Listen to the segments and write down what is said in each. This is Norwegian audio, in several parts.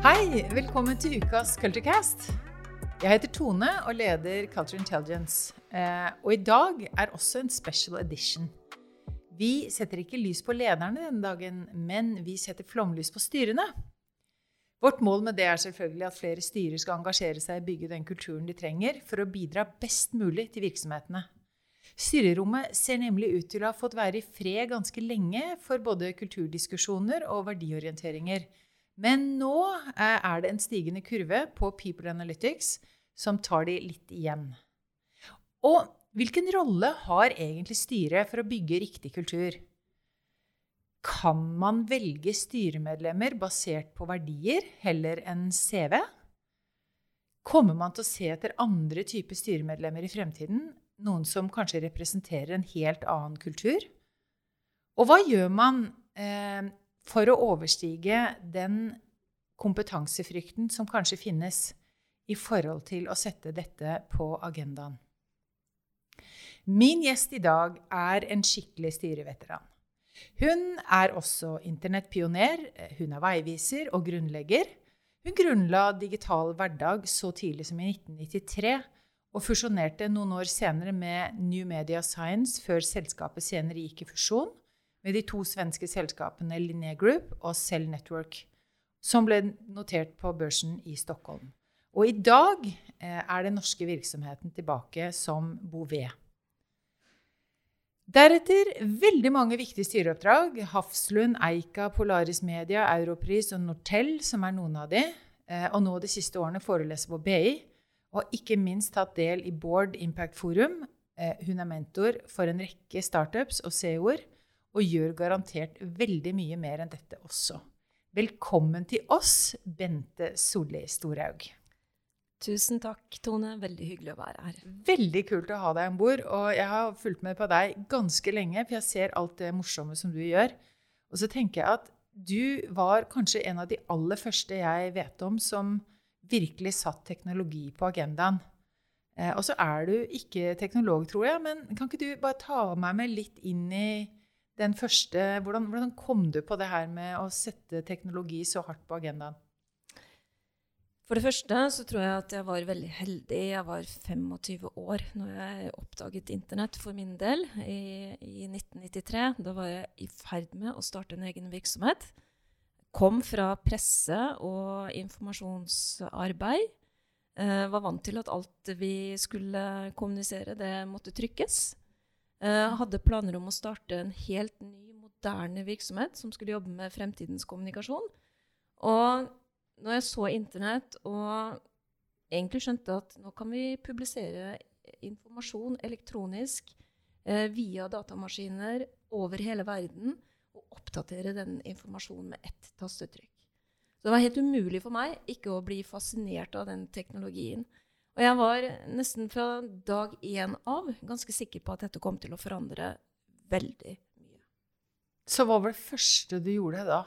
Hei, velkommen til ukas Culturecast. Jeg heter Tone og leder Culture Intelligence. Eh, og i dag er også en special edition. Vi setter ikke lys på lederne denne dagen, men vi setter flomlys på styrene. Vårt mål med det er selvfølgelig at flere styrer skal engasjere seg i å bygge den kulturen de trenger for å bidra best mulig til virksomhetene. Styrerommet ser nemlig ut til å ha fått være i fred ganske lenge for både kulturdiskusjoner og verdiorienteringer. Men nå eh, er det en stigende kurve på People Analytics som tar de litt igjen. Og hvilken rolle har egentlig styret for å bygge riktig kultur? Kan man velge styremedlemmer basert på verdier heller enn CV? Kommer man til å se etter andre typer styremedlemmer i fremtiden? Noen som kanskje representerer en helt annen kultur? Og hva gjør man eh, for å overstige den kompetansefrykten som kanskje finnes i forhold til å sette dette på agendaen. Min gjest i dag er en skikkelig styreveteran. Hun er også internettpioner, hun er veiviser og grunnlegger. Hun grunnla Digital hverdag så tidlig som i 1993, og fusjonerte noen år senere med New Media Science før selskapet senere gikk i fusjon med de to svenske selskapene Linné Group og Cell Network, som ble notert på børsen i Stockholm. Og i dag eh, er den norske virksomheten tilbake som Bouvet. Deretter veldig mange viktige styreoppdrag. Hafslund, Eika, Polaris Media, Europris og Nortel, som er noen av de. Eh, og nå de siste årene foreleser på BI. Og ikke minst tatt del i Board Impact Forum. Eh, hun er mentor for en rekke startups og CEO-er og gjør garantert veldig mye mer enn dette også. Velkommen til oss, Bente Solli Storhaug. Tusen takk, Tone. Veldig hyggelig å være her. Veldig kult å ha deg om bord. Og jeg har fulgt med på deg ganske lenge, for jeg ser alt det morsomme som du gjør. Og så tenker jeg at du var kanskje en av de aller første jeg vet om som virkelig satt teknologi på agendaen. Eh, og så er du ikke teknolog, tror jeg, men kan ikke du bare ta meg med litt inn i den første hvordan, hvordan, kom du på det her med å sette teknologi så hardt på agendaen? For det første så tror jeg at jeg var veldig heldig. Jeg var 25 år når jeg oppdaget Internett for min del i, i 1993. Da var jeg i ferd med å starte en egen virksomhet. Kom fra presse og informasjonsarbeid. Eh, var vant til at alt vi skulle kommunisere, det måtte trykkes. Uh, hadde planer om å starte en helt ny, moderne virksomhet som skulle jobbe med fremtidens kommunikasjon. Og når jeg så Internett og egentlig skjønte at nå kan vi publisere informasjon elektronisk uh, via datamaskiner over hele verden og oppdatere den informasjonen med ett tastetrykk. Så det var helt umulig for meg ikke å bli fascinert av den teknologien. Og jeg var nesten fra dag én av ganske sikker på at dette kom til å forandre veldig mye. Så hva var det første du gjorde da?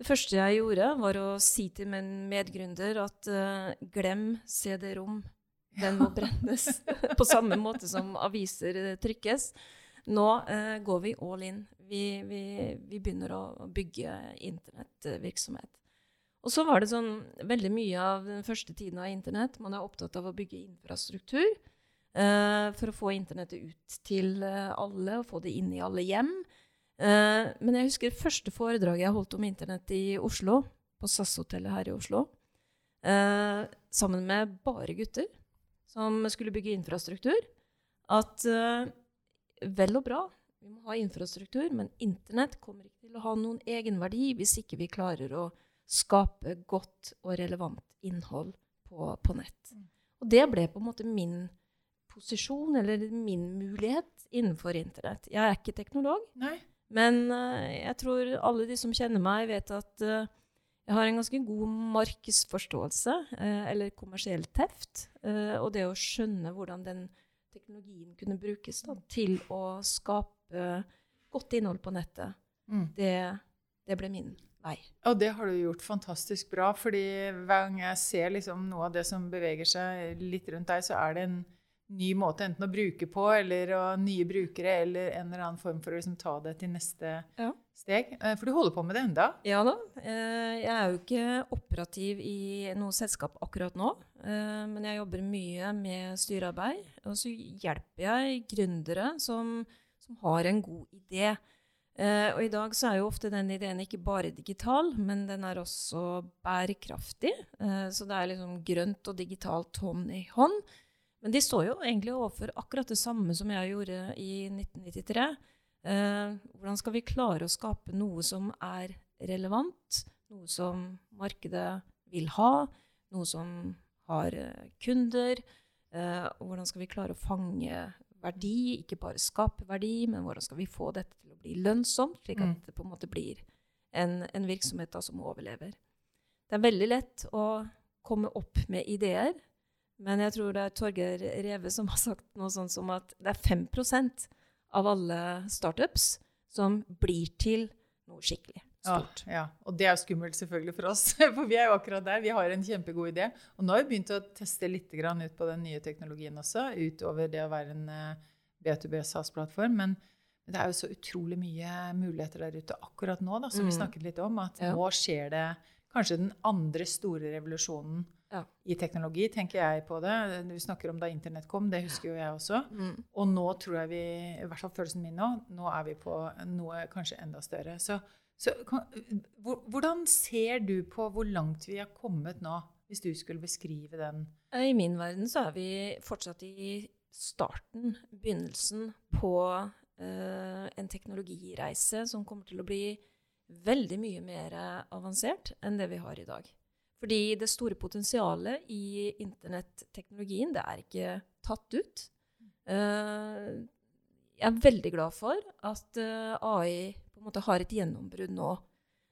Det første jeg gjorde, var å si til min medgründer at uh, glem CD-rom. Den må brennes. på samme måte som aviser uh, trykkes. Nå uh, går vi all in. Vi, vi, vi begynner å bygge internettvirksomhet. Og så var det sånn veldig mye av den første tiden av Internett Man er opptatt av å bygge infrastruktur uh, for å få Internettet ut til uh, alle og få det inn i alle hjem. Uh, men jeg husker første foredraget jeg holdt om Internett i Oslo, på SAS-hotellet her i Oslo, sammen med bare gutter som skulle bygge infrastruktur. At vel og bra, vi må ha infrastruktur, men Internett kommer ikke til å ha noen egenverdi hvis ikke vi klarer å skape godt og relevant innhold på, på nett. Mm. Og det ble på en måte min posisjon, eller min mulighet innenfor Internett. Jeg er ikke teknolog, Nei. men uh, jeg tror alle de som kjenner meg, vet at uh, jeg har en ganske god markedsforståelse, uh, eller kommersiell teft. og det å skjønne hvordan den teknologien kunne brukes da, til å skape godt innhold på nettet, mm. det, det ble min vei. Og det har du gjort fantastisk bra. fordi hver gang jeg ser liksom noe av det som beveger seg litt rundt deg, så er det en ny måte enten å bruke på, eller å, nye brukere, eller en eller annen form for å liksom ta det til neste Ja. steg. Eh, For du holder på med det enda. Ja da. Eh, Jeg er jo ikke operativ i noe selskap akkurat nå, eh, men jeg jobber mye med styrearbeid. Og så hjelper jeg gründere som, som har en god idé. Eh, Og i dag så er jo ofte den ideen ikke bare digital, men den er også bærekraftig. Uh, Så det er liksom grønt og digitalt hånd i hånd. Men de står jo egentlig overfor akkurat det samme som jeg gjorde i 1993. Uh, hvordan skal vi klare å skape noe som er relevant, noe som markedet vil ha, noe som har eh, kunder? Eh, hvordan skal vi klare å fange verdi, ikke bare skape verdi, men hvordan skal vi få dette til å bli lønnsomt, slik at Mm. det på en måte blir en, en virksomhet da, som overlever? Det er veldig lett å komme opp med ideer, men jeg tror det er Torgeir Reve som har sagt noe sånt som at det er 5% av alle startups som blir til noe skikkelig stort. Ja, ja. Og det er jo skummelt selvfølgelig for oss, for vi er jo akkurat der. Vi har en kjempegod idé. Og nå har vi begynt å teste litt ut på den nye teknologien også, utover det å være en eh, B2B SAS-plattform. Men men det er jo så utrolig mye muligheter der ute akkurat nå, da, som vi Mm. snakket litt om. At Ja. nå skjer det kanskje den andre store revolusjonen Ja. i teknologi, tenker jeg på det. Vi snakker om da internett kom, det husker jo jeg også. Mm. Og nå tror jeg vi, i hvert fall følelsen min nå, nå er vi på noe kanskje enda større. Så, så kan, hvordan ser du på hvor langt vi har kommet nå, hvis du skulle beskrive den? I min verden så er vi fortsatt i starten, begynnelsen, på eh, en teknologireise som kommer til å bli veldig mye mer avansert enn det vi har i dag. Fordi det store potensialet i internetteknologien, det er ikke tatt ut. Eh, jeg er veldig glad for at eh, AI på en måte har et gjennombrudd nå.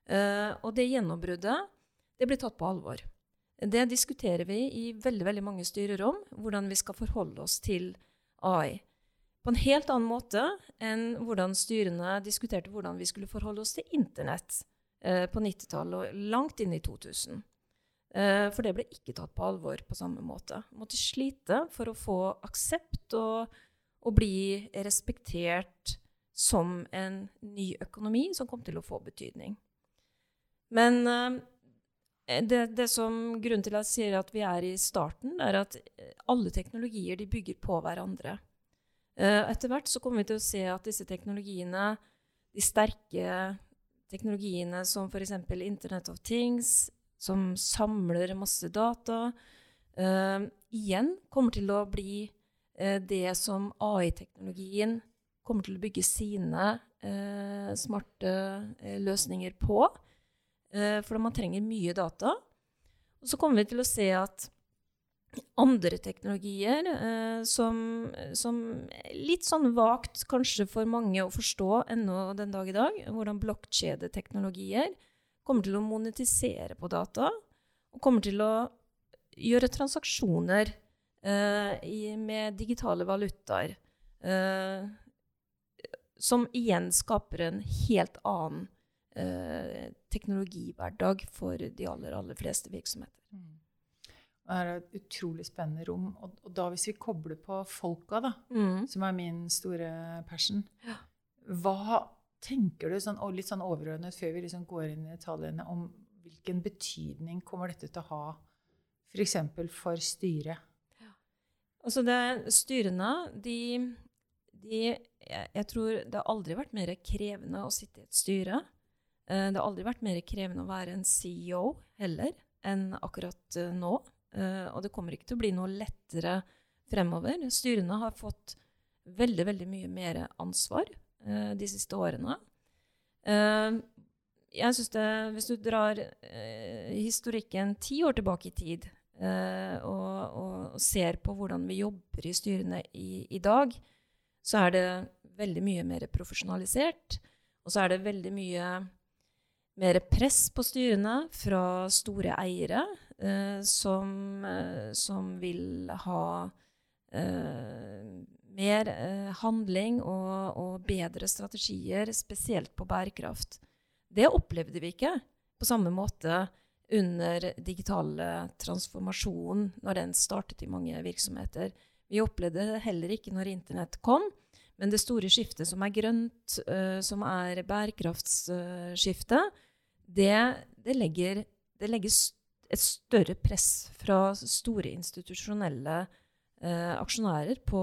Eh, og det gjennombruddet, det blir tatt på alvor. Det diskuterer vi i veldig, veldig mange styrerom, hvordan vi skal forholde oss til AI. På en helt annen måte enn hvordan styrene diskuterte hvordan vi skulle forholde oss til internett på 90-tallet og langt inn i 2000. Eh, for det ble ikke tatt på alvor på samme måte. Måtte slite for å få aksept og, og bli respektert som en ny økonomi som kom til å få betydning. Men eh, det, det som grunnen til at jeg sier at vi er i starten, er at eh, alle teknologier de bygger på hverandre. Etter hvert så kommer vi til å se at disse teknologiene, de sterke teknologiene som f.eks. Internet of Things, som samler masse data, eh, igjen kommer til å bli eh, det som AI-teknologien kommer til å bygge sine eh, smarte løsninger på. For man trenger mye data. Og så kommer vi til å se at andre teknologier som, som litt sånn vagt kanskje for mange å forstå ennå den dag i dag, hvordan blokkjedeteknologier kommer til å monetisere på data, og kommer til å gjøre transaksjoner eh, i, med digitale valutaer. Eh, som igjen skaper en helt annen eh, teknologihverdag for de aller, aller fleste virksomheter. Det er et utrolig spennende rom. Og, og da hvis vi kobler på folka, da, Mm. som er min store passion, Ja. hva tenker du, sånn, og litt sånn overordnet før vi liksom går inn i detaljene, om hvilken betydning kommer dette til å ha f.eks. For, for styret? Altså det, styrene, de, de jeg tror det har aldri vært mer krevende å sitte i et styre. Eh, det har aldri vært mer krevende å være en CEO heller enn akkurat eh, nå. Eh, og det kommer ikke til å bli noe lettere fremover. Styrene har fått veldig, veldig mye mer ansvar eh, de siste årene. Eh, jeg synes det, Hvis du drar eh, historikken ti år tilbake i tid, eh, og, og, og ser på hvordan vi jobber i styrene i, i dag, så er det veldig mye mer profesjonalisert. Og så er det veldig mye mer press på styrene fra store eiere eh, som, eh, som vil ha mer eh, handling og, og bedre strategier, spesielt på bærekraft. Det opplevde vi ikke på samme måte under digitale transformasjon, når den startet i mange virksomheter. Vi opplevde det heller ikke når internett kom. Men det store skiftet som er grønt, uh, som er bærekraftsskiftet, det, det, legger, det legger et større press fra store institusjonelle uh, aksjonærer på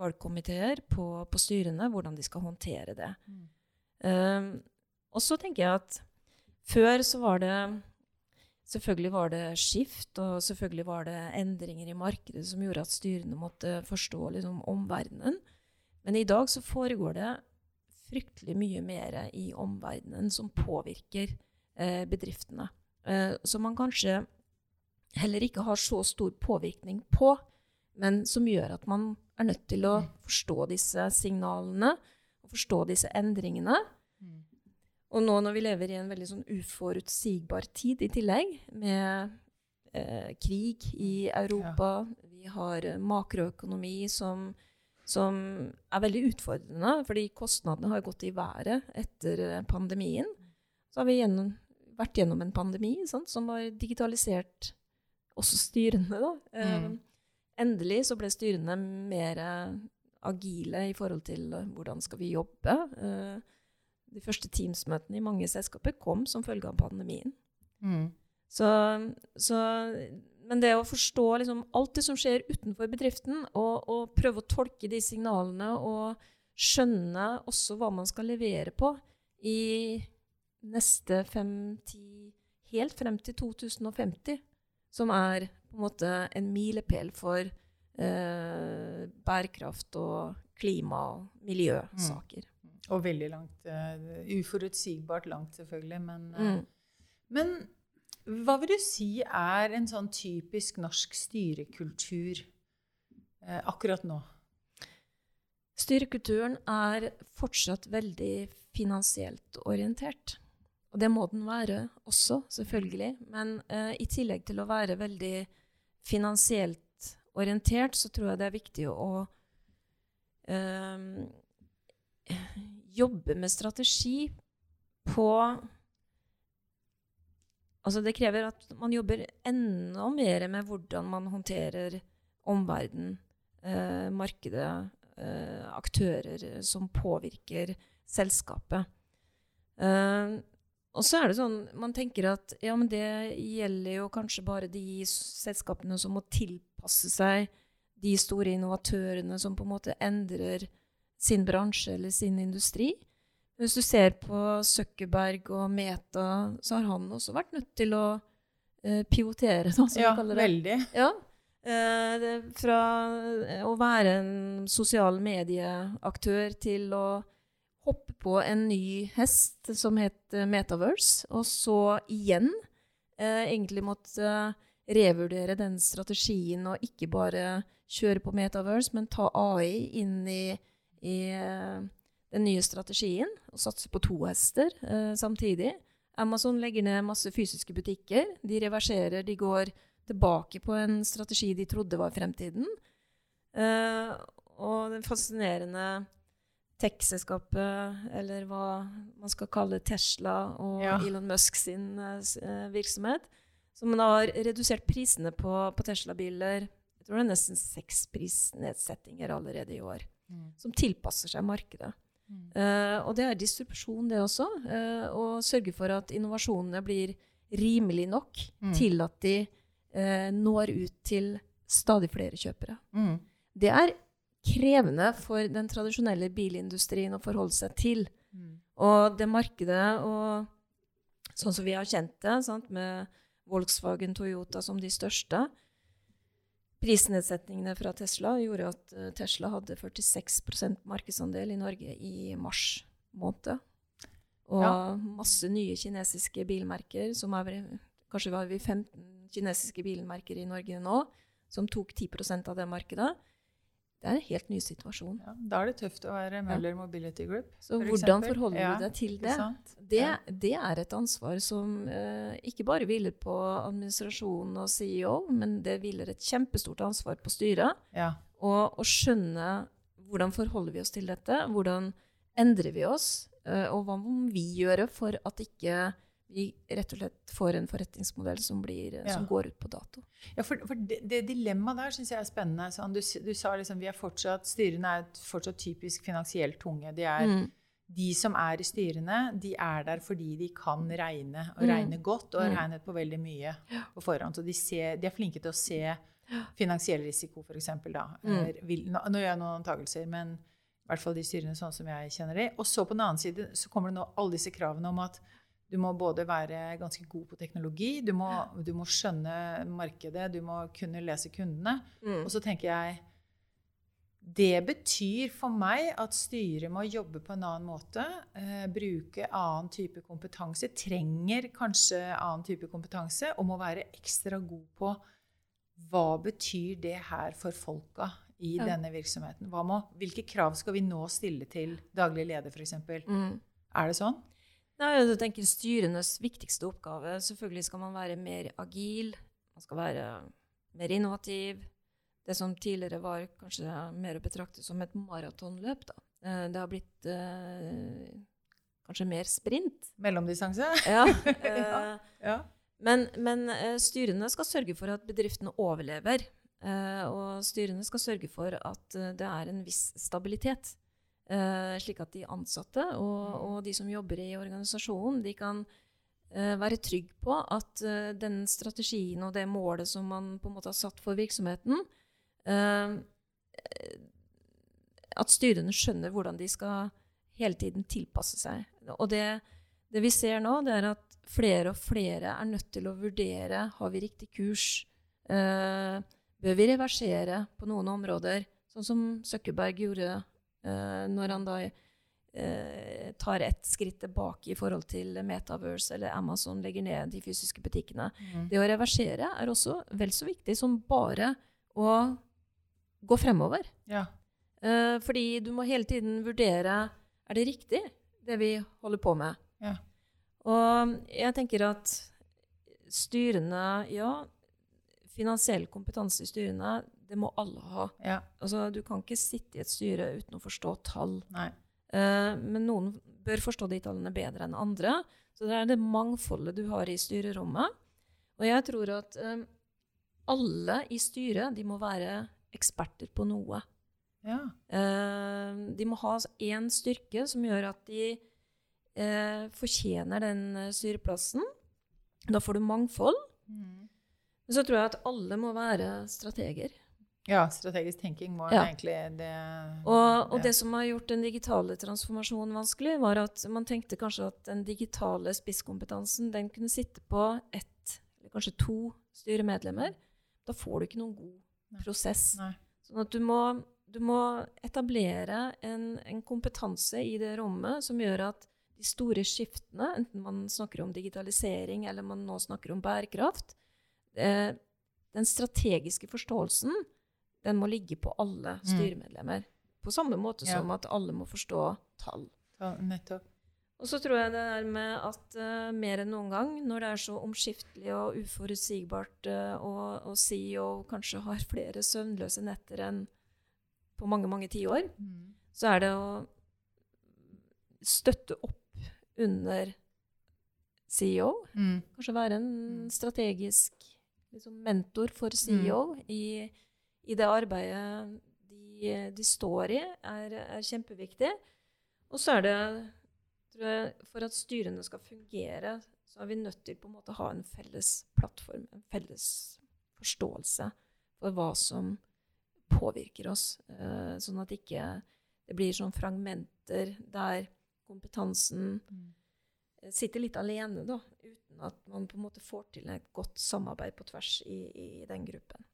valgkomiteer, på, på, styrene, hvordan de skal håndtere det. Mm. Um, og så tenker jeg at før så var det Selvfølgelig var det skift, og selvfølgelig var det endringer i markedet som gjorde at styrene måtte forstå liksom, omverdenen. Men i dag så foregår det fryktelig mye mer i omverdenen som påvirker eh, bedriftene. Eh, som man kanskje heller ikke har så stor påvirkning på, men som gjør at man er nødt til å forstå disse signalene og forstå disse endringene. Og nå når vi lever i en veldig sånn uforutsigbar tid i tillegg, med eh, krig i Europa, ja. vi har eh, makroøkonomi som, som, er veldig utfordrende, fordi kostnadene har gått i været etter eh, pandemien. Så har vi gjennom, vært gjennom en pandemi sant, som har digitalisert også styrene. Da. Mm. mm. Endelig så ble styrene mer agile i forhold til hvordan skal vi jobbe. Uh, de første Teams-møtene i mange selskaper kom som følge av pandemien. Mm. Så, så, men det å forstå liksom alt det som skjer utenfor bedriften, og, og, prøve å tolke de signalene og skjønne også hva man skal levere på i neste fem-ti Helt frem til 2050, som er på en måte en milepæl for eh, bærekraft og klima- og miljøsaker. Mm. Og veldig langt. Uh, uforutsigbart langt, selvfølgelig. Men, uh, mm. men, hva vil du si er en sånn typisk norsk styrekultur uh, akkurat nå? Styrekulturen er fortsatt veldig finansielt orientert. Og det må den være også, selvfølgelig. Men i tillegg til å være veldig finansielt orientert, så tror jeg det er viktig å jobbe med strategi på Altså det krever at man jobber enda mer med hvordan man håndterer omverdenen, eh, markedet, eh, aktører som påvirker selskapet. Eh, og så er det sånn Man tenker at ja, men det gjelder jo kanskje bare de selskapene som må tilpasse seg de store innovatørene som på en måte endrer sin bransje eller sin industri. Hvis du ser på Zuckerberg og Meta, så har han også vært nødt til å eh, pivotere, da, som ja, vi kaller det. Veldig. Ja, eh, det, Fra å være en sosial medieaktør til å hoppe på en ny hest som het Metaverse, og så igjen eh, egentlig måtte revurdere den strategien og ikke bare kjøre på Metaverse, men ta AI inn i i uh, den nye strategien og satse på to hester eh, samtidig. Amazon legger ned masse fysiske butikker. De reverserer, de går tilbake på en strategi de trodde var fremtiden. Eh, og den fascinerende tech-selskapet, eller hva man skal kalle Tesla og ja. Elon Musk sin virksomhet, som har redusert prisene på, på Tesla-biler Jeg tror det er nesten seks prisnedsettinger allerede i år. Mm. som tilpasser seg markedet. Mm. Uh, og det er distribusjon, det også. Uh, og sørge for at innovasjonene blir rimelig nok mm. til at de uh, når ut til stadig flere kjøpere. Mm. Det er krevende for den tradisjonelle bilindustrien å forholde seg til. Mm. Og det markedet, og sånn som vi har kjent det, sant, med Volkswagen, Toyota som de største, Prisnedsetningene fra Tesla gjorde at eh, Tesla hadde 46% markedsandel i Norge i mars måned. Og ja. masse nye kinesiske bilmerker, som er Kanskje var vi 15 kinesiske bilmerker i Norge nå, som tok 10% av det markedet. Det er en helt ny situasjon. Ja, da er det tøft å være Møller Mobility Group. Så for hvordan eksempel. forholder ja, du deg til det? Det, det, er et ansvar som uh, ikke bare hviler på administrasjonen og CEO, men det hviler et kjempestort ansvar på styret. Ja. Og å skjønne hvordan forholder vi oss til dette, hvordan endrer vi oss, uh, og hva må vi gjøre for at ikke vi rett og slett får en forretningsmodell som, blir, Ja. som går ut på dato. Ja, for, for det, det dilemmaet der syns jeg er spennende. Sånn, du, du sa liksom vi er fortsatt, Styrene er fortsatt typisk finansielt tunge. De, er, Mm. de som er i styrene, de er der fordi de kan regne, og Mm. regne godt, og har Mm. regnet på veldig mye på forhånd. Så de, ser, de er flinke til å se finansiell risiko, f.eks. da. Mm. Vil- Nå, nå gjør jeg noen antakelser, men i hvert fall de styrene sånn som jeg kjenner de. Og så på den annen side så kommer det nå alle disse kravene om at du må både være ganske god på teknologi, du må, du må skjønne markedet, du må kunne lese kundene. Mm. Og så tenker jeg Det betyr for meg at styret må jobbe på en annen måte. Eh, bruke annen type kompetanse. Trenger kanskje annen type kompetanse. Og må være ekstra god på hva betyr det her for folka i Ja. denne virksomheten. Må, hvilke krav skal vi nå stille til daglig leder, f.eks.? Mm. Er det sånn? Nei, jeg tenker Styrenes viktigste oppgave Selvfølgelig skal man være mer agil, man skal være mer innovativ. Det som tidligere var kanskje mer å betrakte som et maratonløp, da. Eh, Det har blitt eh, kanskje mer sprint. Mellomdistanse? Ja, eh, Ja. men men eh, styrene skal sørge for at bedriftene overlever. Eh, og styrene skal sørge for at eh, det er en viss stabilitet. Eh, slik at de ansatte og, og de som jobber i organisasjonen, de kan uh, være trygg på at uh, den strategien og det målet som man på en måte har satt for virksomheten, at styrene skjønner hvordan de skal hele tiden tilpasse seg. Og det, det vi ser nå, det er at flere og flere er nødt til å vurdere har vi riktig kurs. Bør vi reversere på noen områder, sånn som Søkkeberg gjorde når han da eh, tar et skritt tilbake i forhold til Metaverse eller Amazon legger ned de fysiske butikkene. Mm. Det å reversere er også vel så viktig som bare å gå fremover. ja. Eh, fordi du må hele tiden vurdere er det riktig, det vi holder på med. Ja. Og jeg tenker at styrene Ja, finansiell kompetanse i styrene, det må alle ha. ja. Altså, du kan ikke sitte i et styre uten å forstå tall. Eh, men noen bør forstå de tallene bedre enn andre. Så det er det mangfoldet du har i styrerommet. Og jeg tror at eh, alle i styret de må være eksperter på noe. Ja. Eh, de må ha én styrke som gjør at de eh, fortjener den eh, styreplassen. Da får du mangfold. Mm. Men så tror jeg at alle må være strateger. Ja, strategisk tenking var Ja. egentlig det Og, og det som har gjort den digitale transformasjonen vanskelig, var at man tenkte kanskje at den digitale spisskompetansen den kunne sitte på ett, eller kanskje to styremedlemmer. Da får du ikke noen god Nei. prosess. Nei. Sånn at du må, du må etablere en, en kompetanse i det rommet som gjør at de store skiftene, enten man snakker om digitalisering eller man nå snakker om bærekraft, eh, den strategiske forståelsen den må ligge på alle Mm. styremedlemmer. På samme måte Ja. som at alle må forstå tall. Ja, nettopp. Og så tror jeg det er med at uh, mer enn noen gang, når det er så omskiftelig og uforutsigbart, uh, og, og CEO kanskje har flere søvnløse netter enn på mange, mange tiår, Mm. så er det å støtte opp under CEO. Mm. Kanskje være en Mm. strategisk liksom, mentor for CEO i, i det arbeidet de, de står i, er, er kjempeviktig. Og så er det tror jeg, For at styrene skal fungere, så er vi nødt til på en måte ha en felles plattform, en felles forståelse for hva som påvirker oss. eh, sånn at ikke det blir sånn fragmenter der kompetansen Mm. sitter litt alene, da, uten at man på en måte får til et godt samarbeid på tvers i, i den gruppen.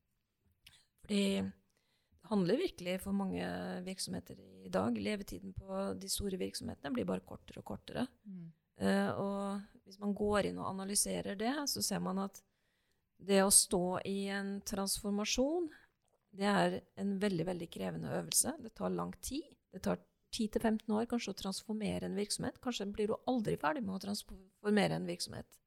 Fordi det handler virkelig for mange virksomheter i dag. Levetiden på de store virksomhetene blir bare kortere og kortere. Mm. Uh, og hvis man går inn og analyserer det, så ser man at det å stå i en transformasjon, det er en veldig, veldig krevende øvelse. Det tar lang tid. Det tar 10-15 år kanskje å transformere en virksomhet. Kanskje blir du aldri ferdig med å transformere en virksomhet.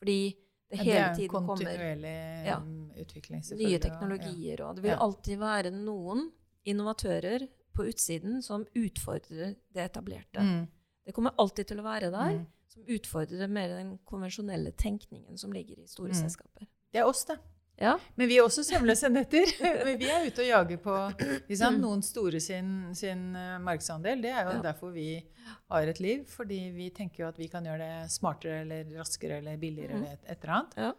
Fordi det hele er en tiden kommer kontinuerlig Ja. utvikling, nye teknologier. og- teknologier, og det vil Ja. alltid være noen innovatører på utsiden som utfordrer det etablerte. Mm. Det kommer alltid til å være der, Mm. som utfordrer mer den konvensjonelle tenkningen som ligger i store Mm. selskaper. Det er oss, det. Ja. Men vi er også søvnløse netter. Men vi er ute og jager på liksom, noen store sin, sin eh, markedsandel. Det er jo Ja. derfor vi har et liv. Fordi vi tenker jo at vi kan gjøre det smartere eller raskere eller billigere Mhm. eller et, et eller annet. Ja.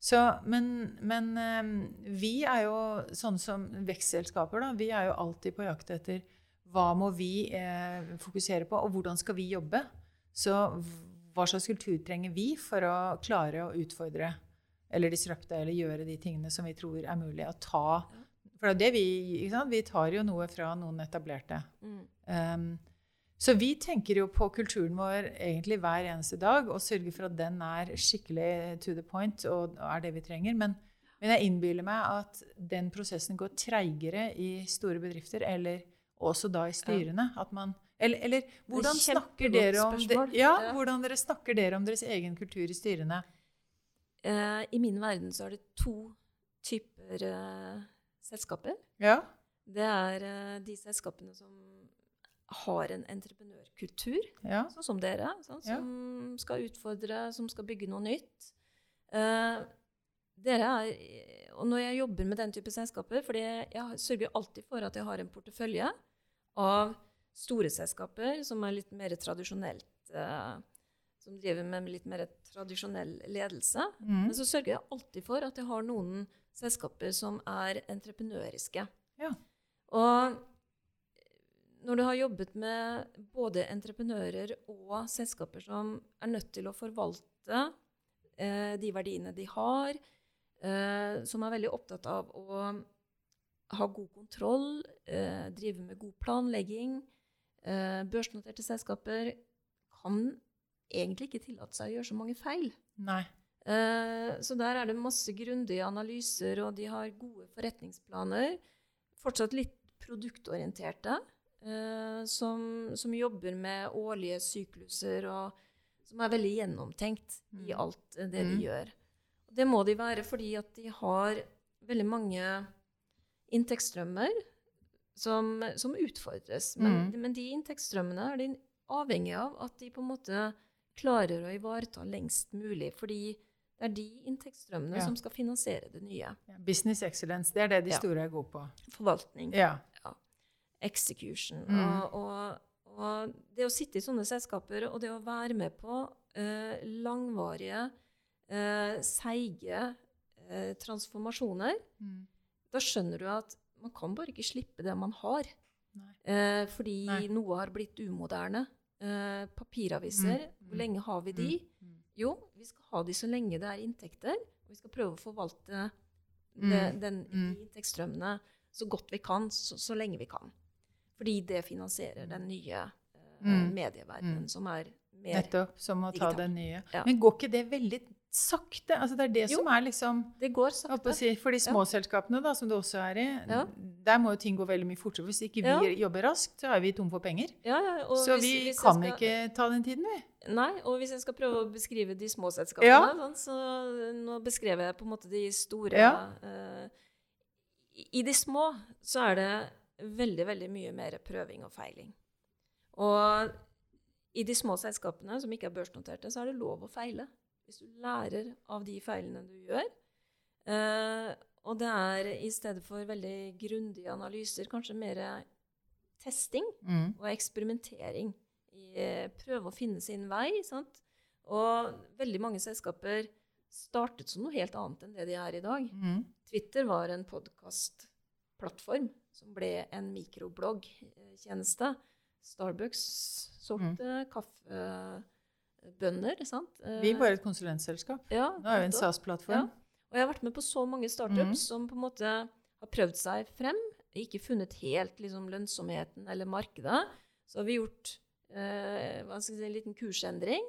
Så, men men eh, vi er jo sånne som vekstselskaper, da. Vi er jo alltid på jakt etter hva må vi eh, fokusere på, og hvordan skal vi jobbe? Så hva slags kultur trenger vi for å klare å utfordre eller disrupte eller gjøre de tingene som vi tror er mulig å ta? For det er det vi ikke sant? Vi tar jo noe fra noen etablerte. Mm. Um, så vi tenker jo på kulturen vår egentlig hver eneste dag og sørger for at den er skikkelig to the point og er det vi trenger. Men, men jeg innbiller meg at den prosessen går treigere i store bedrifter, eller også da i styrene. At man, eller, eller hvordan snakker dere om ja, Ja. hvordan dere snakker dere om deres egen kultur i styrene? Eh, I min verden så er det to typer eh, selskaper. Ja. Det er eh, de selskapene som har en entreprenørkultur, ja. sånn som dere, sånn, Ja. som skal utfordre, som skal bygge noe nytt. Eh, dere er, og når jeg jobber med den type selskaper, fordi jeg sørger alltid for at jeg har en portefølje av store selskaper som er litt mer tradisjonelt eh, som driver med litt mer tradisjonell ledelse. Mm. Men så sørger jeg alltid for at jeg har noen selskaper som er entreprenøriske. Ja. Og når du har jobbet med både entreprenører og selskaper som er nødt til å forvalte eh, de verdiene de har, eh, som er veldig opptatt av å ha god kontroll, eh, drive med god planlegging, eh, børsnoterte selskaper kan egentlig ikke tillate seg å gjøre så mange feil. Nei. Eh, så der er det masse grundige analyser, og de har gode forretningsplaner. Fortsatt litt produktorienterte, eh, som, som jobber med årlige sykluser, og som er veldig gjennomtenkt i Mm. alt det det Mm. de gjør. Og det må de være fordi at de har veldig mange inntektsstrømmer som, som utfordres. Men, Mm. men de inntektsstrømmene er de avhengig av at de på en måte klarer å ivareta lengst mulig. Fordi det er de inntektsstrømmene Ja. som skal finansiere det nye. Ja, Business excellence, det er det de store er gode på. Forvaltning, Ja. execution. Mm. Og, og, og det å sitte i sånne selskaper og det å være med på uh, langvarige, uh, seige uh, transformasjoner, Mm. da skjønner du at man kan bare ikke slippe det man har. Nei. Eh, fordi Nei. noe har blitt umoderne. Eh, papiraviser, Mm. hvor lenge har vi de? Mm. Jo, vi skal ha de så lenge det er inntekter. Og vi skal prøve å forvalte Mm. det, den, Mm. de inntektsstrømmene så godt vi kan, så, så lenge vi kan. Fordi det finansierer den nye eh, Mm. medieverdenen, Mm. som er mer Nettopp. Som å ta digital. den nye. Ja. Men går ikke det veldig sakte? Altså, det er det Jo. som er liksom Det går sakte. si, For de små selskapene, da, som det også er i, Ja. der må jo ting gå veldig mye fortere. Hvis ikke vi jobber raskt, så er vi tom for penger. Ja, ja, og Så hvis- vi hvis kan skal- ikke ta den tiden, vi. Nei, og hvis jeg skal prøve å beskrive de små selskapene, Ja. så nå beskrev jeg på en måte de store Ja. i, I de små så er det veldig, veldig mye mer prøving og feiling. Og i de små selskapene som ikke er børsnoterte, så er det lov å feile. Hvis du lærer av de feilene du gjør. Eh, og det er i stedet for veldig grundige analyser, kanskje mer testing Mm. og eksperimentering. I, eh, prøve å finne sin vei. Sant? Og veldig mange selskaper startet som noe helt annet enn det de er i dag. Mm. Twitter var en podkastplattform som ble en mikrobloggtjeneste. Starbucks solgte kaffebønner, sant? Eh, Vi er bare et konsulentselskap. ja, Nå er vi en. SAS-plattform. Og jeg har vært med på så mange startups mm. som på en måte har prøvd seg frem, ikke funnet helt liksom, lønnsomheten eller markedet. Så har vi gjort eh, si, en liten kursendring,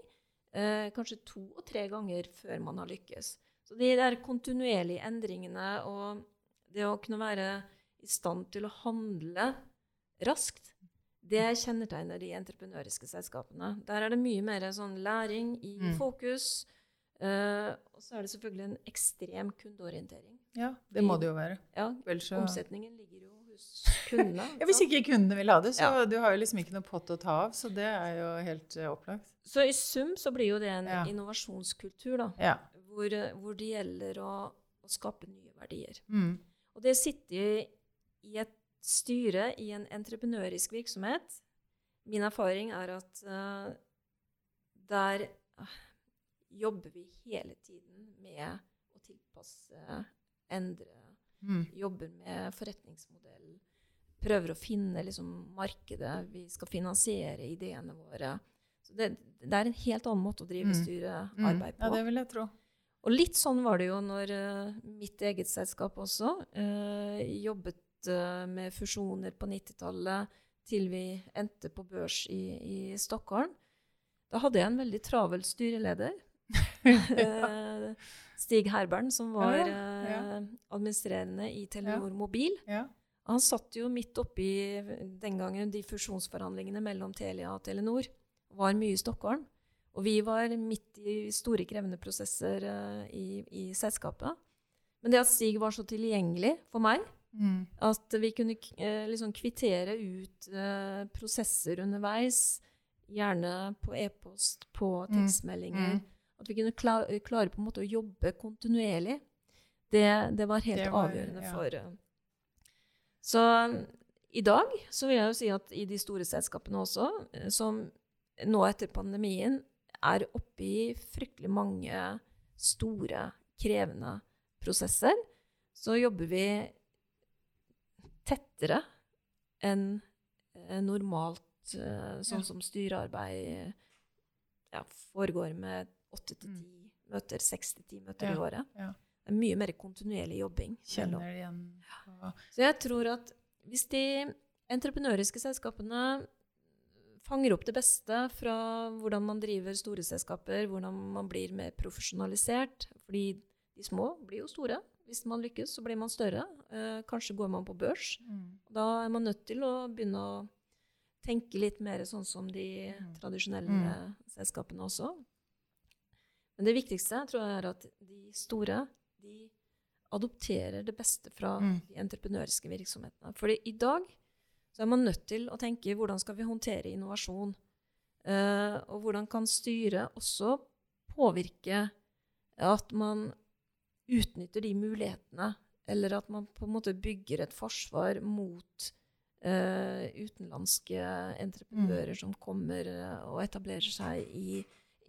eh, kanskje to og tre ganger før man har lykkes. Så de der kontinuerlige endringene og det å kunne være i stand til å handle raskt, det kjennetegner de entreprenøriske selskapene. Der er det mye mer sånn læring i Mm. fokus. Uh, og så er det selvfølgelig en ekstrem kundeorientering. Ja, det må det jo være. Ja, så Omsetningen ligger jo hos kundene. Ja, Hvis ikke kundene vil ha det, så Ja. du har jo liksom ikke noe pott å ta av. Så det er jo helt uh, opplagt. Så i sum så blir jo det en Ja. innovasjonskultur, da. Ja. Hvor, eh, hvor det gjelder å, å skape nye verdier. Mm. Og det sitter i et styre i en entreprenørisk virksomhet. Min erfaring er at uh, der uh, jobber vi hele tiden med å tilpasse, endre, Mm. jobber med forretningsmodell. Prøver å finne liksom, markedet. Vi skal finansiere ideene våre. Så det, det er en helt annen måte å drive Mm. styrearbeid på. Ja, det vil jeg tro. Og litt sånn var det jo når uh, mitt eget selskap også uh, jobbet eh, med fusjoner på 90-tallet til vi endte på børs i, i Stockholm. Da hadde jeg en veldig travel styreleder. ja. Stig Herbern, som var Ja, ja, eh, administrerende i Telenor Mobil. Ja. Han satt jo midt oppi den gangen de fusjonsforhandlingene mellom Telia og Telenor. Var mye i Stockholm. Og vi var midt i store, krevende prosesser eh, i, i selskapet. Men det at Stig var så tilgjengelig for meg, Mm. at vi kunne eh, liksom kvittere ut eh, prosesser underveis, gjerne på e-post, på Mm. tekstmeldinger, Mm. at vi kunne kla klare på en måte å jobbe kontinuerlig, det, det var helt Det var- avgjørende ja. for eh, Så i dag så vil jeg jo si at i de store selskapene også, som nå etter pandemien er oppe i fryktelig mange store, krevende prosesser, så jobber vi tettere enn eh, normalt, eh, sånn som styrearbeid ja, foregår med åtte til ti møter, seks til ti møter Mm. Ja, i året. ja. Det er mye mer kontinuerlig jobbing. Kjenner det igjen. Ja. Så jeg tror at hvis de entreprenøriske selskapene fanger opp det beste fra hvordan man driver store selskaper, hvordan man blir mer profesjonalisert Fordi de små blir jo store. Hvis man lykkes, så blir man større. Eh, kanskje går man på børs. Mm. Da er man nødt til å begynne å tenke litt mer sånn som de Mm. tradisjonelle Mm. selskapene også. Men det viktigste tror jeg er at de store de adopterer det beste fra Mm. de entreprenøriske virksomhetene. Fordi i dag så er man nødt til å tenke hvordan skal vi håndtere innovasjon? Eh, og hvordan kan styret også påvirke at man utnytter de mulighetene, eller at man på en måte bygger et forsvar mot uh, utenlandske entreprenører som kommer eh, og etablerer seg i,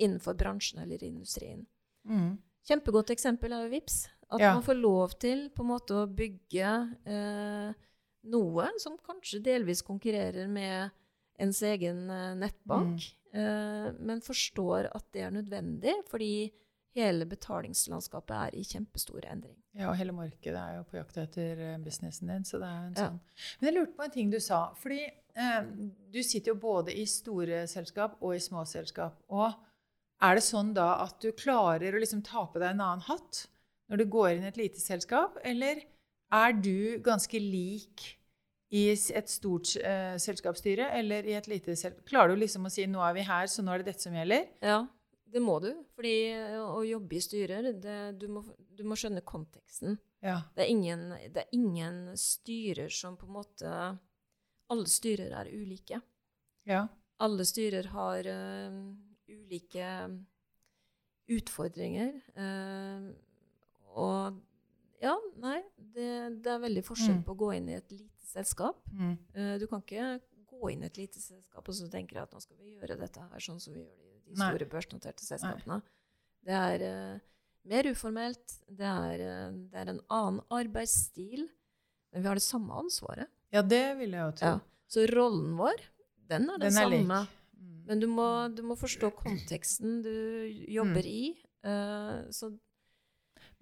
innenfor bransjen eller industrien. Mm. Kjempegodt eksempel er jo VIPS. At Ja. man får lov til på en måte å bygge eh, noe som kanskje delvis konkurrerer med ens egen nettbank, eh, men forstår at det er nødvendig fordi hele betalingslandskapet er i kjempestor endring. Ja, og hele markedet er jo på jakt etter eh, businessen din. så det er jo en Ja. sånn. Men jeg lurte på en ting du sa. fordi eh, du sitter jo både i store selskap og i små selskap. Og er det sånn da at du klarer å liksom ta på deg en annen hatt når du går inn i et lite selskap, eller er du ganske lik i et stort eh, selskapsstyre eller i et lite selskap? Klarer du liksom å si 'nå er vi her, så nå er det dette som gjelder'? Ja, det må du. Fordi eh, å jobbe i styrer, det, du, må, du må skjønne konteksten. Ja. Det er, ingen, det er ingen styrer som på en måte Alle styrer er ulike. ja. Alle styrer har uh, ulike utfordringer. Uh, og ja, nei, det, det er veldig forskjell Mm. på å gå inn i et lite selskap. Mm. Uh, du kan ikke gå inn i et lite selskap og så tenker at nå skal vi gjøre dette her sånn som vi gjør det de Nei. store børsnoterte selskapene. Det er uh, mer uformelt, det er, uh, det er en annen arbeidsstil, men vi har det samme ansvaret. ja, det vil jeg jo tro. Ja. Så rollen vår, den er den, Den er samme. Mm. Men du må, du må forstå konteksten du jobber Mm. i. Uh, så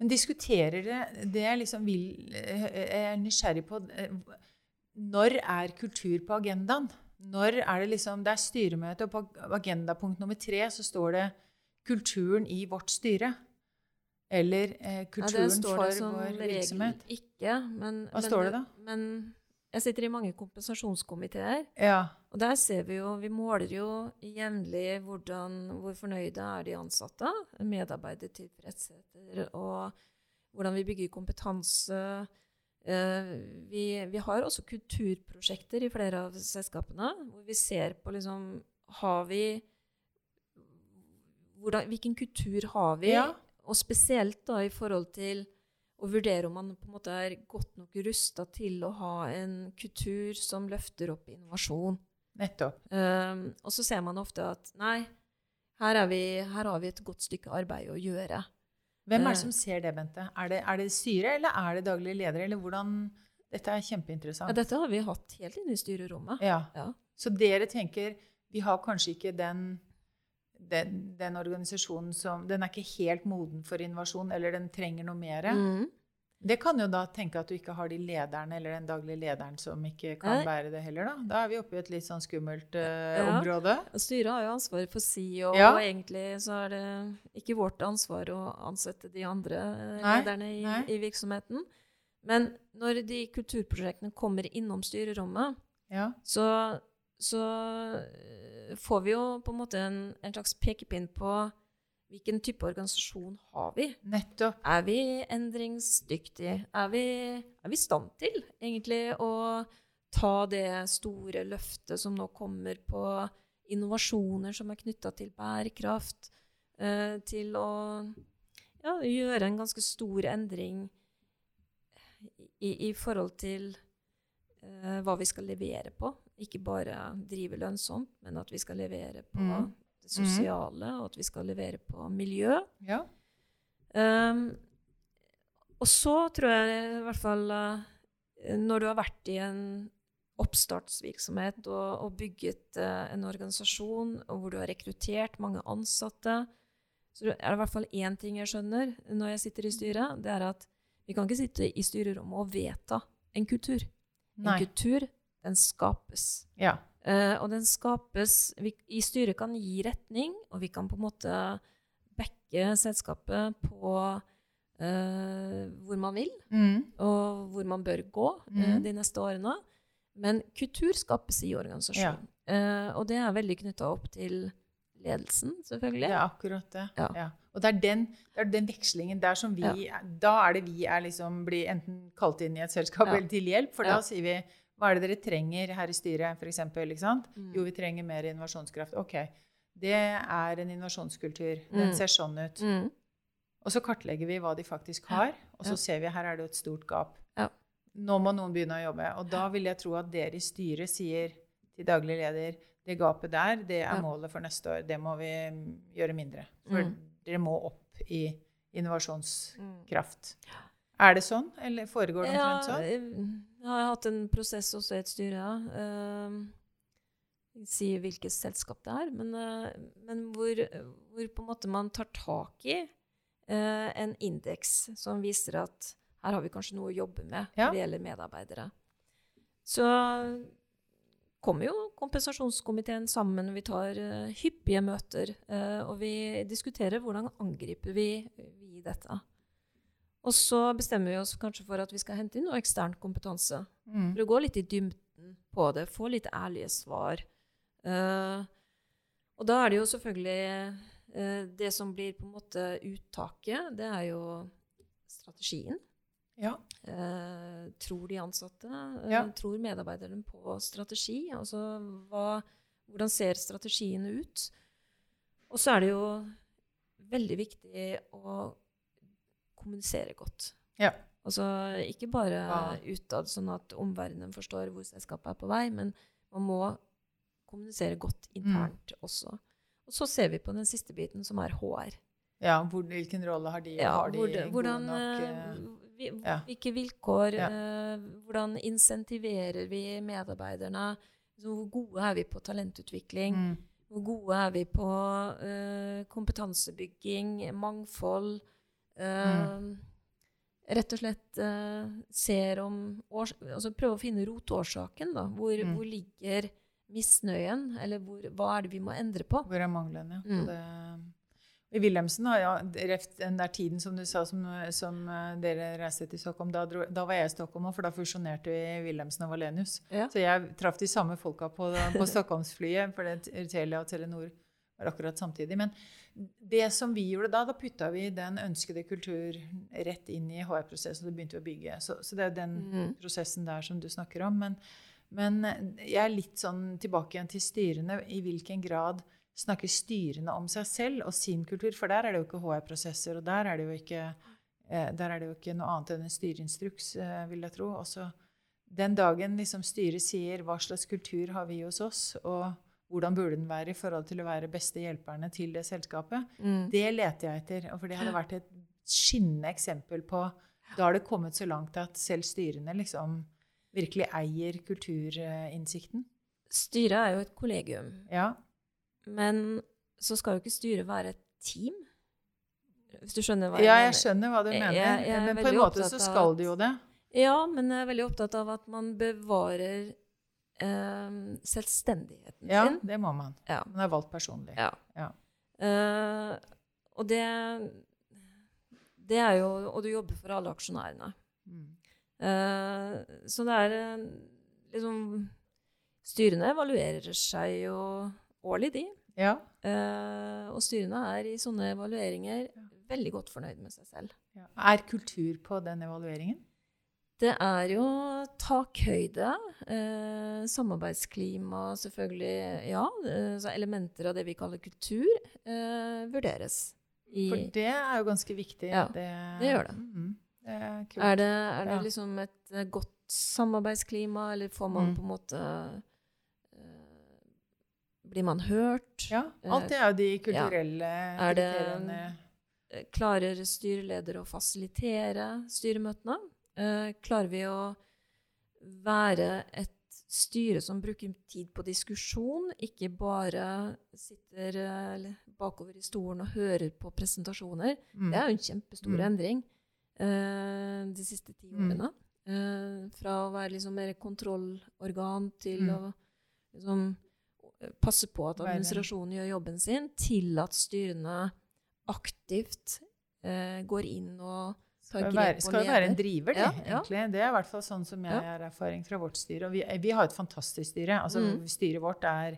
Men diskuterer det det jeg liksom vil Jeg er nysgjerrig på Når er kultur på agendaen? Når er det liksom Det er styremøte, og på agendapunkt nummer tre så står det 'kulturen i vårt styre'. Eller eh, ja, kulturen det står for det som vår regel virksomhet. ikke. Men, Hva men står det da? Men jeg sitter i mange kompensasjonskomiteer. Ja. Og der ser vi jo, vi måler jo jevnlig hvor fornøyde er de ansatte, medarbeidertilfredsheter, og hvordan vi bygger kompetanse, vi, vi har også kulturprosjekter i flere av selskapene, hvor vi ser på liksom Har vi hvordan, Hvilken kultur har vi? Ja. Og spesielt da i forhold til å vurdere om man på en måte er godt nok rusta til å ha en kultur som løfter opp innovasjon. Nettopp. Um, og så ser man ofte at nei, her, er vi, her har vi et godt stykke arbeid å gjøre. Hvem er det Eh. som ser det, Bente? Er det, er det styret, eller er det daglig leder? Eller hvordan Dette er Ja, kjempeinteressant. dette har vi hatt helt inne i styrerommet. Ja. Ja. Så dere tenker vi har kanskje ikke den, den, den organisasjonen som Den er ikke helt moden for innovasjon, eller den trenger noe mer. Mm. Det kan jo da tenke at du ikke har de lederne eller den daglige lederen som ikke kan Nei. bære det heller, da. Da er vi oppe i et litt sånn skummelt uh, Ja. område. Styret har jo ansvaret for si, og, Ja. og egentlig så er det ikke vårt ansvar å ansette de andre eh, Nei, lederne i, i virksomheten. Men når de kulturprosjektene kommer innom styrerommet, Ja. så, så eh, får vi jo på en måte en, en slags pekepinn på hvilken type organisasjon har vi. Nettopp. Er vi endringsdyktige? Er vi, er vi i stand til egentlig å ta det store løftet som nå kommer på innovasjoner som er knytta til bærekraft, eh, til å ja, gjøre en ganske stor endring i, i forhold til eh, hva vi skal levere på? Ikke bare drive lønnsomt, men at vi skal levere på Mhm. Det sosiale, og at vi skal levere på miljø. Ja. Um, og så tror jeg i hvert fall eh, Når du har vært i en oppstartsvirksomhet og, og bygget uh, en organisasjon, og hvor du har rekruttert mange ansatte, så er det i hvert fall én ting jeg skjønner når jeg sitter i styret, det er at vi kan ikke sitte i styrerommet og vedta en kultur. En kultur, den skapes. Ja. Eh, og den skapes vi, I styret kan gi retning, og vi kan på en måte backe selskapet på uh, hvor man vil, Mm. og hvor man bør gå Mhm. de neste årene. Men kultur skapes i organisasjonen. Eh, og det er veldig knytta opp til ledelsen, selvfølgelig. Det er akkurat det. Ja. Ja. Og det er, den, det er den vekslingen der som vi Da er det vi er liksom blir enten kalt inn i et selskap Ja. eller til hjelp, for Ja. da sier vi hva er det dere trenger her i styret, f.eks.? Mm. Jo, vi trenger mer innovasjonskraft. Ok. Det er en innovasjonskultur. Den Mm. ser sånn ut. Mm. Og så kartlegger vi hva de faktisk har, og så Ja. ser vi her er det et stort gap. Ja. Nå må noen begynne å jobbe. Og da vil jeg tro at dere i styret sier til daglig leder det gapet der, det er Ja. målet for neste år. Det må vi mm, gjøre mindre. For Mm. dere må opp i innovasjonskraft. Mm. Er det sånn, eller foregår det omtrent sånn? Ja, jeg har hatt en prosess også i et styre. ja. Uh, si hvilket selskap det er, men, uh, men hvor, hvor på en måte man tar tak i uh, en indeks som viser at her har vi kanskje noe å jobbe med Ja. når det gjelder medarbeidere. Så kommer jo kompensasjonskomiteen sammen. Vi tar eh, hyppige møter, eh, og vi diskuterer hvordan angriper vi, vi dette. Og så bestemmer vi oss kanskje for at vi skal hente inn noe ekstern kompetanse. Mm. For å gå litt i dybden på det, få litt ærlige svar. Uh, og da er det jo selvfølgelig uh, Det som blir på en måte uttaket, det er jo strategien. Ja. Uh, tror de ansatte? Ja. Tror medarbeiderne på strategi? Altså hva, hvordan ser strategien ut? Og så er det jo veldig viktig å kommunisere godt. Ja. Altså ikke bare ja. utad, sånn at omverdenen forstår hvor selskapet er på vei, men man må kommunisere godt internt også. Og så ser vi på den siste biten, som er HR. ja hvor, hvilken rolle har de? Ja, har de hvor det- gode hvordan, nok eh, eh, vi, ja. Hvilke vilkår, eh, hvordan insentiverer vi medarbeiderne? Hvor gode er vi på talentutvikling? mm. Hvor gode er vi på eh, kompetansebygging, mangfold? Eh, Mm. Rett og slett eh, ser om altså Prøve å finne rotårsaken. Da. Hvor, Mm. hvor ligger misnøyen? Eller hvor, hva er det vi må endre på? Hvor er manglene? Mm. Det, I Wilhelmsen, da, ja, den der tiden som du sa som, som eh, dere reiste til Stockholm, da, dro, da var jeg i Stockholm òg, for da fusjonerte vi Wilhelmsen og Valenius. Ja. Så jeg traff de samme folka på, på Stockholmsflyet, for det er Telia og Telenor var akkurat samtidig. Men det som vi gjorde da, da putta vi den ønskede kultur rett inn i HR-prosessen, og det begynte vi å bygge. Så, så det er jo den Mm. prosessen der som du snakker om. Men, men jeg er litt sånn tilbake igjen til styrene. I hvilken grad snakker styrene om seg selv og sin kultur? For der er det jo ikke HR-prosesser, og der er det jo ikke, eh, der er det jo ikke noe annet enn en styreinstruks, eh, vil jeg tro. Også den dagen liksom styret sier hva slags kultur har vi hos oss, og hvordan burde den være i forhold til å være beste hjelperne til det selskapet, Mm. det leter jeg etter. For det hadde vært et skinnende eksempel på Da har det kommet så langt at selv styrene liksom virkelig eier kulturinnsikten. Styret er jo et kollegium. Ja. Men så skal jo ikke styret være et team. Hvis du skjønner hva ja, jeg jeg skjønner hva du mener. jeg- jeg men på en måte så skal det jo det. Ja, men jeg er veldig opptatt av at man bevarer eh, selvstendigheten Ja, sin. det må man. Ja. Man er valgt personlig. Ja. Ja. Uh, og det Det er jo Og du jobber for alle aksjonærene. Mm. Uh, så det er eh, liksom Styrene evaluerer seg jo årlig, de. Ja. Uh, og styrene er i sånne evalueringer veldig godt fornøyd med seg selv. ja. Er kultur på den evalueringen? Det er jo takhøyde, eh, samarbeidsklima selvfølgelig, ja. eh, så elementer av det vi kaller kultur, eh, vurderes. I, For det er jo ganske viktig. Ja, det gjør det. Mm, det er er det, er det Ja. liksom et eh, godt samarbeidsklima, eller får man Mm. på en måte eh, Blir man hørt? Ja, alt det er jo de kulturelle Er det- Eh, Klarer styreleder å fasilitere styremøtene? Eh, klarer vi å være et styre som bruker tid på diskusjon, ikke bare sitter eh, bakover i stolen og hører på presentasjoner? Mm. Det er jo en kjempestor Mm. endring uh, de siste ti Mm. årene. Eh, fra å være liksom mer kontrollorgan til Mm. å liksom passe på at administrasjonen gjør jobben sin, til at styrene aktivt uh, går inn og Skal, jo være en driver, det, Ja, ja. egentlig. Det er i hvert fall sånn som jeg har erfaring fra vårt styre. Og vi, vi har et fantastisk styre. Altså, Mm. Styret vårt er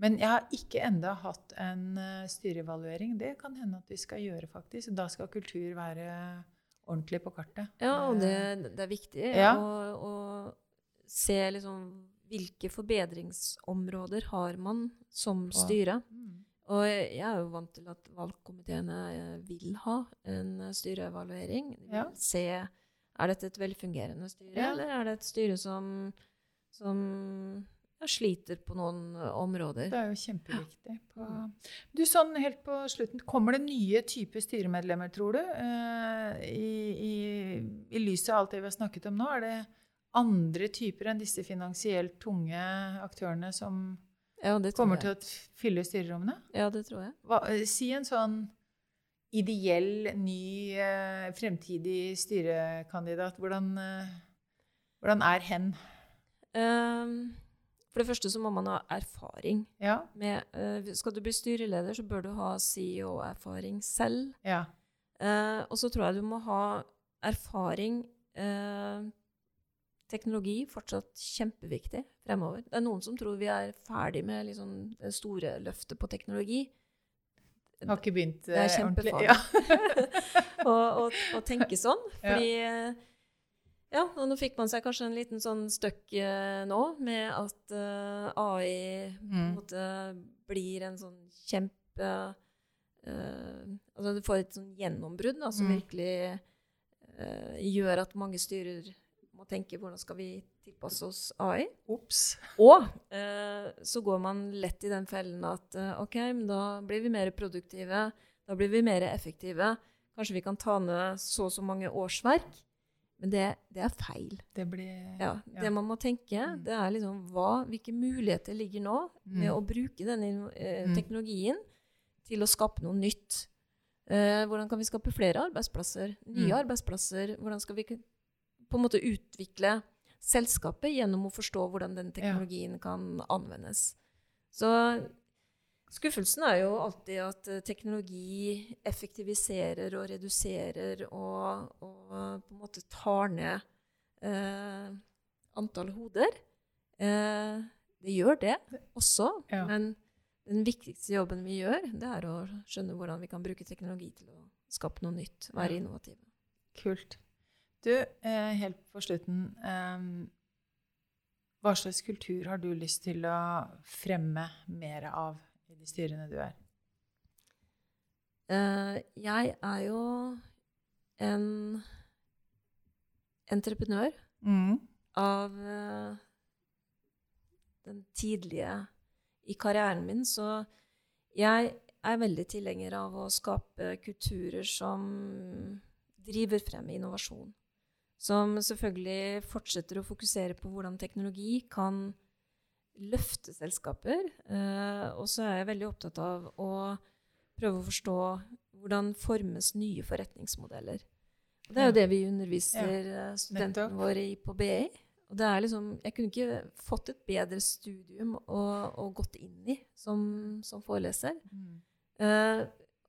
Men jeg har ikke enda hatt en eh, styreevaluering. Det kan hende at vi skal gjøre, faktisk. Da skal kultur være ordentlig på kartet. Ja, og Eh, det, det er viktig Ja. å, å se liksom hvilke forbedringsområder har man som styre. mm. Og jeg er jo vant til at valgkomiteene eh, vil ha en eh, styreevaluering. De vil Ja. se er dette et velfungerende styre, Ja. eller er det et styre som, som ja, sliter på noen områder. Det er jo kjempeviktig. På du, sånn helt på slutten, Kommer det nye typer styremedlemmer, tror du? eh, i, i, I lys av alt det vi har snakket om nå, er det andre typer enn disse finansielt tunge aktørene som Ja, kommer jeg. til å fylle styrerommene? Ja, det tror jeg. Hva, eh, si en sånn ideell, ny, eh, fremtidig styrekandidat. Hvordan, eh, hvordan er hen? Um, for det første så må man ha erfaring. Ja? Med, uh, skal du bli styreleder, så bør du ha CEO-erfaring selv. ja. Uh, og så tror jeg du må ha erfaring eh, Teknologi fortsatt kjempeviktig fremover. Det er noen som tror vi er ferdig med liksom, det store løftet på teknologi. Har ikke begynt Det er eh, ordentlig. kjempefarlig. Ja. og, og, og tenke sånn. Fordi eh, Ja, og nå fikk man seg kanskje en liten sånn støkk eh, nå med at uh, AI Mm. måte blir en sånn kjempe Altså du får et sånn gjennombrudd da, som Mm. virkelig gjør at mange styrer må tenke hvordan skal vi tilpasse oss AI. Ops. Og eh, så går man lett i den fellen at eh, OK, men da blir vi mer produktive. Da blir vi mer effektive. Kanskje vi kan ta ned så og så mange årsverk. Men det, det er feil. Det blir Ja, ja. Det man må tenke, Mm. det er liksom hva, hvilke muligheter ligger nå med Mm. å bruke denne eh, Mm. teknologien til å skape noe nytt. Eh, hvordan kan vi skape flere arbeidsplasser? Nye Mm. arbeidsplasser? Hvordan skal vi på en måte utvikle selskapet gjennom å forstå hvordan den teknologien kan anvendes? Så skuffelsen er jo alltid at eh, teknologi effektiviserer og reduserer og, og på en måte tar ned eh, antall hoder. Eh, det gjør det også, Ja. men den viktigste jobben vi gjør, det er å skjønne hvordan vi kan bruke teknologi til å skape noe nytt, være innovative. Kult. Du, eh, helt på slutten eh, Hva slags kultur har du lyst til å fremme mer av i de styrene du er? Eh, jeg er jo en entreprenør Mm. av eh, den tidlige i karrieren min, så jeg er veldig tilhenger av å skape kulturer som driver frem innovasjon. Som selvfølgelig fortsetter å fokusere på hvordan teknologi kan løfte selskaper. Eh, og så er jeg veldig opptatt av å prøve å forstå hvordan formes nye forretningsmodeller. Og det er jo det vi underviser ja, studentene nettopp. våre i på BI. Og det er liksom, jeg kunne ikke fått et bedre studium å gått inn i som, som foreleser. Mm. Uh,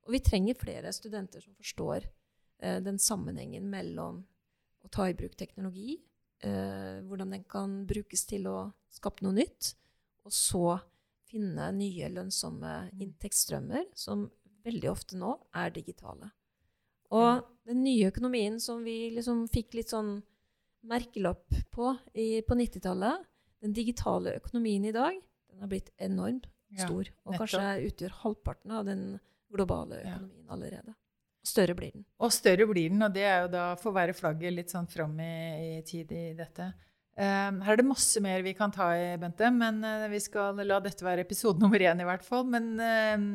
og vi trenger flere studenter som forstår uh, den sammenhengen mellom å ta i bruk teknologi, eh, hvordan den kan brukes til å skape noe nytt, og så finne nye lønnsomme inntektsstrømmer, som veldig ofte nå er digitale. Og den nye økonomien som vi liksom fikk litt sånn merkelapp på i, på 90-tallet, den digitale økonomien i dag, den har blitt enormt Ja, stor, og kanskje utgjør halvparten av den globale Ja. økonomien allerede. Større blir den. Og større blir den, og det er jo da for å være flagget litt sånn fram i, i tid i dette. Um, her er det masse mer vi kan ta i, Bente, men uh, vi skal la dette være episode nummer én i hvert fall. Men um,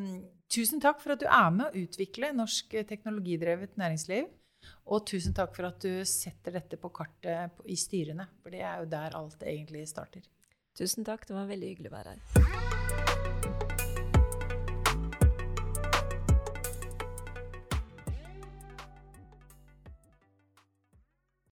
tusen takk for at du er med å utvikle norsk eh, teknologidrevet næringsliv. Og tusen takk for at du setter dette på kartet i styrene, for det er jo der alt egentlig starter. Tusen takk, det var veldig hyggelig å være her.